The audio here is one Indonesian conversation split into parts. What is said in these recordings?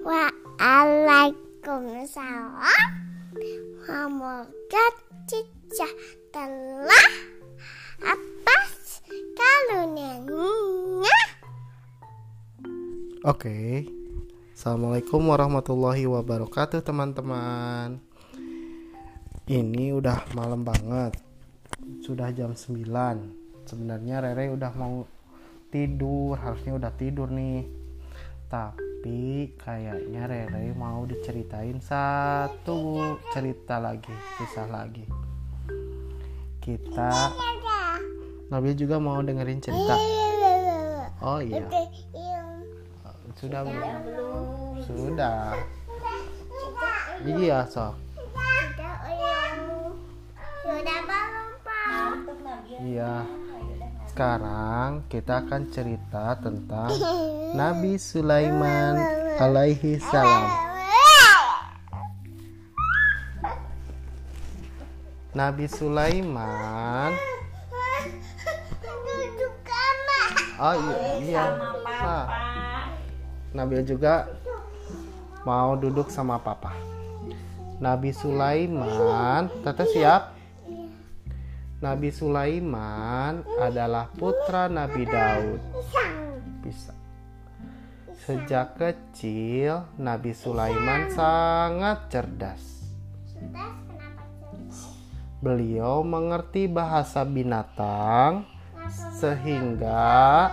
Waalaikumsalam. Semoga cicah telah atas kalunnya. Oke. Assalamualaikum warahmatullahi wabarakatuh teman-teman. Ini udah malam banget. Sudah jam 9. Sebenarnya Rere udah mau tidur, harusnya udah tidur nih. Tapi kayaknya Rere mau diceritain satu cerita lagi, kisah lagi. Kita Nabil juga mau dengerin cerita. Oh iya. Sudah belum? Sudah. Iya, sok. Sudah belum, Pak? Iya. Sekarang kita akan cerita tentang Nabi Sulaiman alaihi salam. Nabi Sulaiman. Oh iya, iya. Nah, Nabil juga mau duduk sama papa. Nabi Sulaiman, Tete siap? Nabi Sulaiman adalah putra Nabi Daud. Bisa. Sejak kecil, Nabi Sulaiman sangat cerdas. Sudah kenapa cerdas? Beliau mengerti bahasa binatang sehingga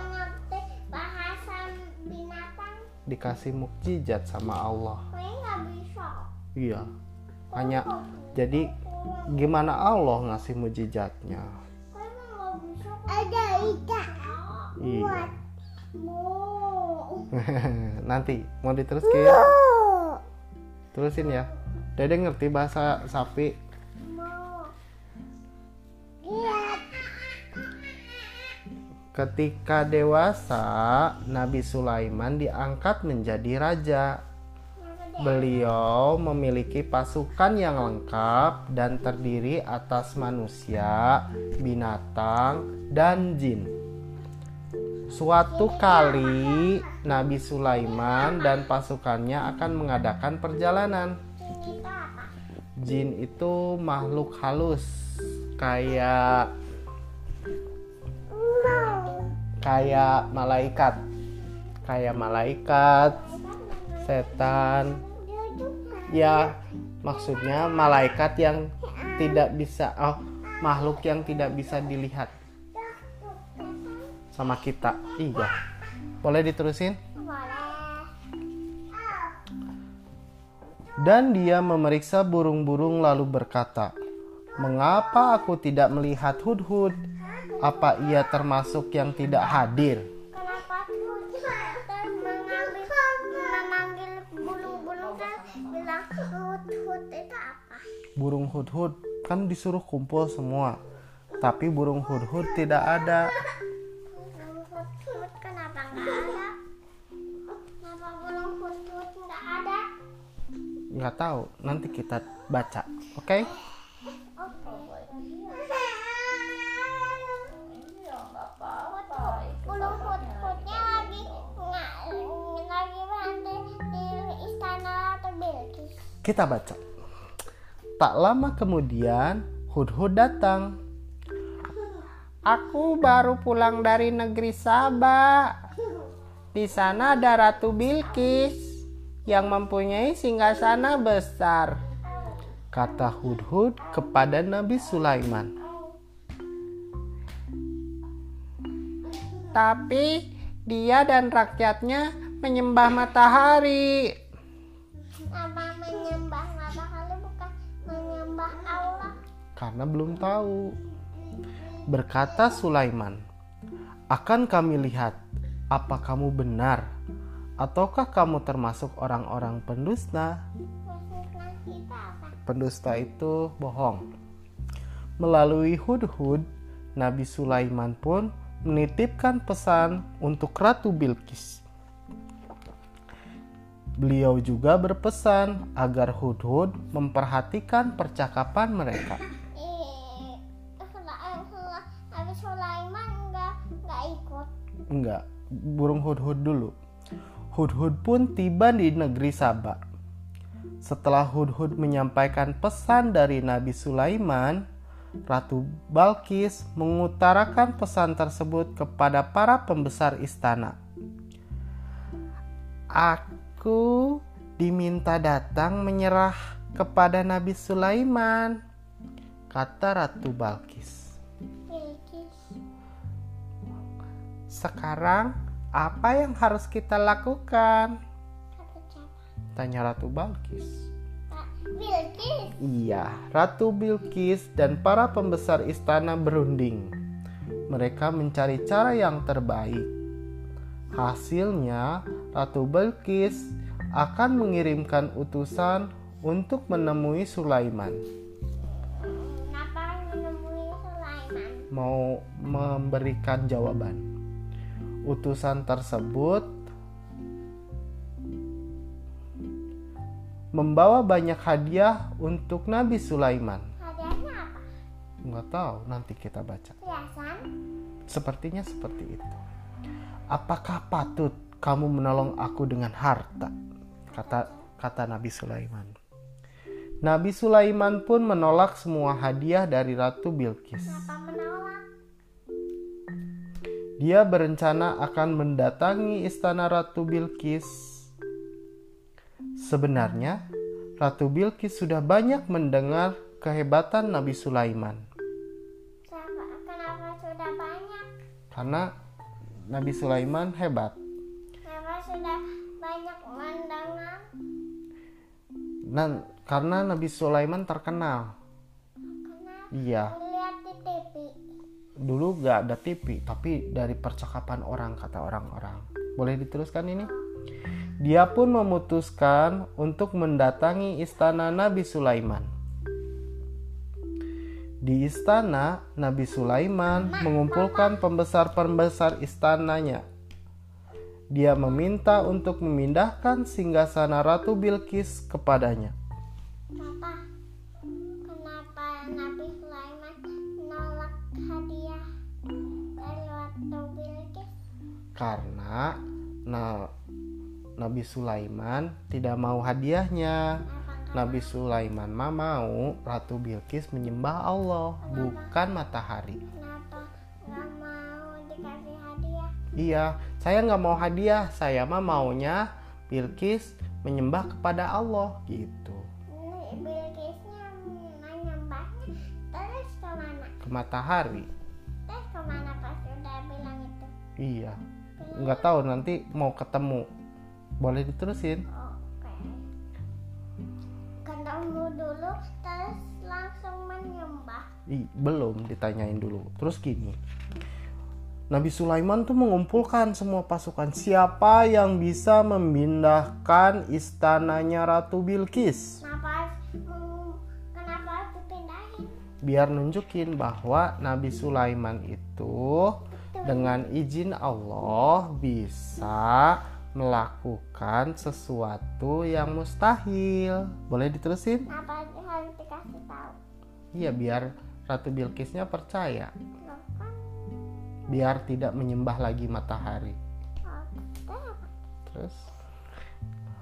dikasih mukjizat sama Allah. Iya. Hanya jadi gimana Allah ngasih bisa. Ada ikan. Iya. Nanti mau diteruskan? Terusin ya. Dede ngerti bahasa sapi. Lihat. Ketika dewasa, Nabi Sulaiman diangkat menjadi raja. Beliau memiliki pasukan yang lengkap dan terdiri atas manusia, binatang, dan jin. Suatu kali, Nabi Sulaiman dan pasukannya akan mengadakan perjalanan. Jin itu makhluk halus, kayak kayak malaikat, kayak malaikat, setan. Ya, maksudnya malaikat yang tidak bisa, oh, makhluk yang tidak bisa dilihat sama kita. Iya. Boleh diterusin? Dan dia memeriksa burung-burung lalu berkata, "Mengapa aku tidak melihat hudhud? Apa ia termasuk yang tidak hadir?" Bilang hut hut itu apa? Burung hudhud kan disuruh kumpul semua, tapi burung hudhud tidak ada. Bulung hut hut kenapa nggak ada? Kenapa bulung hut hut nggak ada? Nggak tahu, nanti kita baca, oke? Bulung Kita baca. Tak lama kemudian, Hudhud datang. Aku baru pulang dari negeri Saba. Di sana ada Ratu Bilqis yang mempunyai singgasana besar. Kata Hudhud kepada Nabi Sulaiman. Tapi dia dan rakyatnya menyembah matahari. Karena belum tahu. Berkata Sulaiman, "Akan kami lihat apa kamu benar ataukah kamu termasuk orang-orang pendusta?" Pendusta itu bohong. Melalui Hudhud, Nabi Sulaiman pun menitipkan pesan untuk Ratu Bilqis. Beliau juga berpesan agar Hudhud memperhatikan percakapan mereka. Enggak, burung hudhud dulu. Hudhud pun tiba di negeri Saba. Setelah Hudhud menyampaikan pesan dari Nabi Sulaiman, Ratu Balkis mengutarakan pesan tersebut kepada para pembesar istana. Aku diminta datang menyerah kepada Nabi Sulaiman, kata Ratu Balkis. Sekarang, apa yang harus kita lakukan? Tanya Ratu Balkis. Bilkis. Iya, Ratu Bilqis dan para pembesar istana berunding. Mereka mencari cara yang terbaik. Hasilnya, Ratu Bilqis akan mengirimkan utusan untuk menemui Sulaiman. Kenapa menemui Sulaiman? Mau memberikan jawaban. Utusan tersebut membawa banyak hadiah untuk Nabi Sulaiman. Hadiahnya apa? Nggak tahu, nanti kita baca. Hiasan? Sepertinya seperti itu. Apakah patut kamu menolong aku dengan harta? Kata kata Nabi Sulaiman. Nabi Sulaiman pun menolak semua hadiah dari Ratu Bilqis. Kenapa? Dia berencana akan mendatangi istana Ratu Bilqis. Sebenarnya, Ratu Bilqis sudah banyak mendengar kehebatan Nabi Sulaiman. Kenapa sudah banyak? Karena Nabi Sulaiman hebat. Kenapa sudah banyak mendengar? Dan karena Nabi Sulaiman terkenal. Kenapa? Iya. Dulu gak ada TV, tapi dari percakapan orang kata orang-orang. Boleh diteruskan ini? Dia pun memutuskan untuk mendatangi istana Nabi Sulaiman. Di istana, Nabi Sulaiman mengumpulkan pembesar-pembesar istananya. Dia meminta untuk memindahkan singgasana Ratu Bilqis kepadanya. Karena nah, Nabi Sulaiman tidak mau hadiahnya. Nabi Sulaiman mah mau Ratu Bilqis menyembah Allah, bukan matahari. Kenapa nggak mau dikasih hadiah? Iya, saya nggak mau hadiah, saya mah maunya Bilqis menyembah kepada Allah gitu. Bilqisnya menyembahnya terus ke mana? Ke matahari. Terus ke mana pas udah bilang itu? Iya. Nggak tahu nanti mau ketemu. Boleh diterusin? Ketemu dulu terus langsung menyembah. Ih, belum ditanyain dulu. Terus gini. Nabi Sulaiman tuh mengumpulkan semua pasukan. Siapa yang bisa memindahkan istananya Ratu Bilqis? Kenapa kenapa dipindahin? Biar nunjukin bahwa Nabi Sulaiman itu dengan izin Allah bisa melakukan sesuatu yang mustahil. Boleh diterusin? Kenapa harus dikasih tahu? Iya, biar Ratu Bilqisnya percaya. Biar tidak menyembah lagi matahari. Terus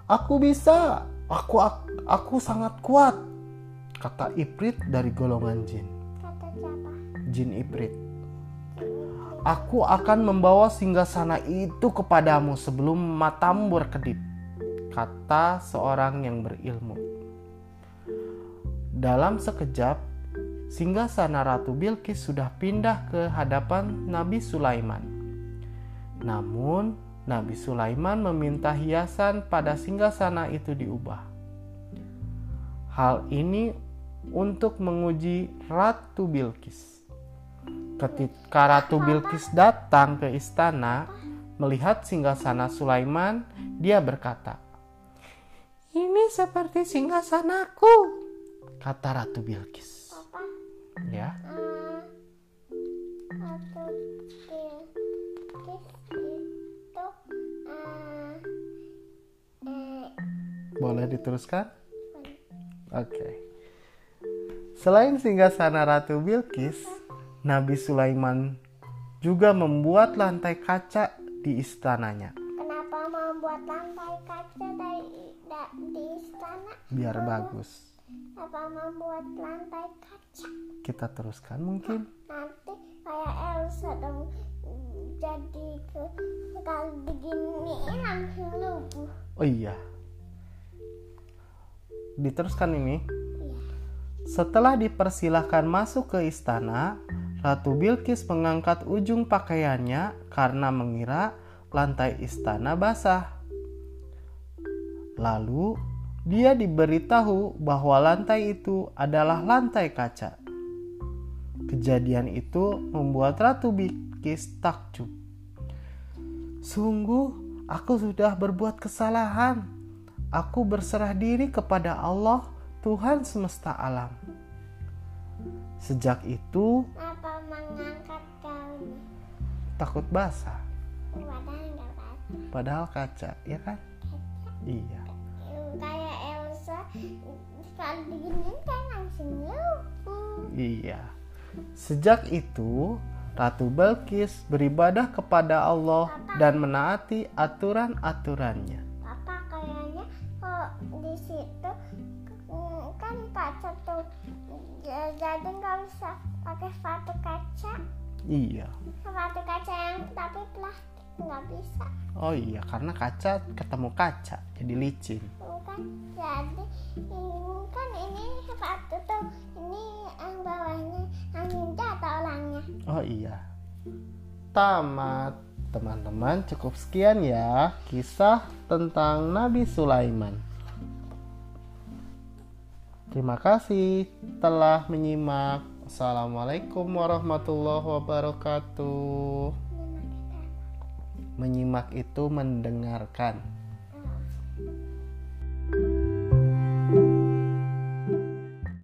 Aku bisa. Aku ak- aku sangat kuat. Kata Iprit dari golongan jin. Kata siapa? Jin Iprit. Aku akan membawa singgasana itu kepadamu sebelum matamu berkedip. Kata seorang yang berilmu. Dalam sekejap, singgasana Ratu Bilqis sudah pindah ke hadapan Nabi Sulaiman. Namun, Nabi Sulaiman meminta hiasan pada singgasana itu diubah. Hal ini untuk menguji Ratu Bilqis. Ketika Ratu Bilqis datang ke istana, melihat singgasana Sulaiman, dia berkata, "Ini seperti singgasanaku," kata Ratu Bilqis. Papa. Ya, eh, Ratu Bilqis itu eh, eh, boleh diteruskan? Oke. Selain singgasana Ratu Bilqis, Nabi Sulaiman juga membuat lantai kaca di istananya. kenapa membuat lantai kaca dari da- di istana? Biar bagus. Apa membuat lantai kaca? Kita teruskan mungkin. Nanti kayak Elsa dong jadi ke kalau diginiin langsung lumpuh. Oh iya. Diteruskan ini. Iya. Setelah dipersilahkan masuk ke istana, Ratu Bilqis mengangkat ujung pakaiannya karena mengira lantai istana basah. Lalu, dia diberitahu bahwa lantai itu adalah lantai kaca. Kejadian itu membuat Ratu Bilqis takjub. Sungguh, aku sudah berbuat kesalahan. Aku berserah diri kepada Allah, Tuhan semesta alam. Sejak itu, Mengangkat gaun? takut basah, Padahal nggak apa padahal kaca, ya kan? Iya. Kayak Elsa kalau diginiin kan langsung lumpuh. Iya. Sejak itu, Ratu Balkis beribadah kepada Allah dan menaati aturan-aturannya. Kaca tuh Ja- jadi nggak bisa pakai sepatu kaca Iya. sepatu kaca yang tapi plastik nggak bisa Oh iya, karena kaca ketemu kaca, jadi licin. bukan jadi ini kan ini sepatu tuh ini yang bawahnya yang indah atau orangnya Oh iya. Tamat. Teman-teman, cukup sekian ya kisah tentang Nabi Sulaiman. Terima kasih telah menyimak. Assalamualaikum warahmatullahi wabarakatuh. Menyimak itu mendengarkan.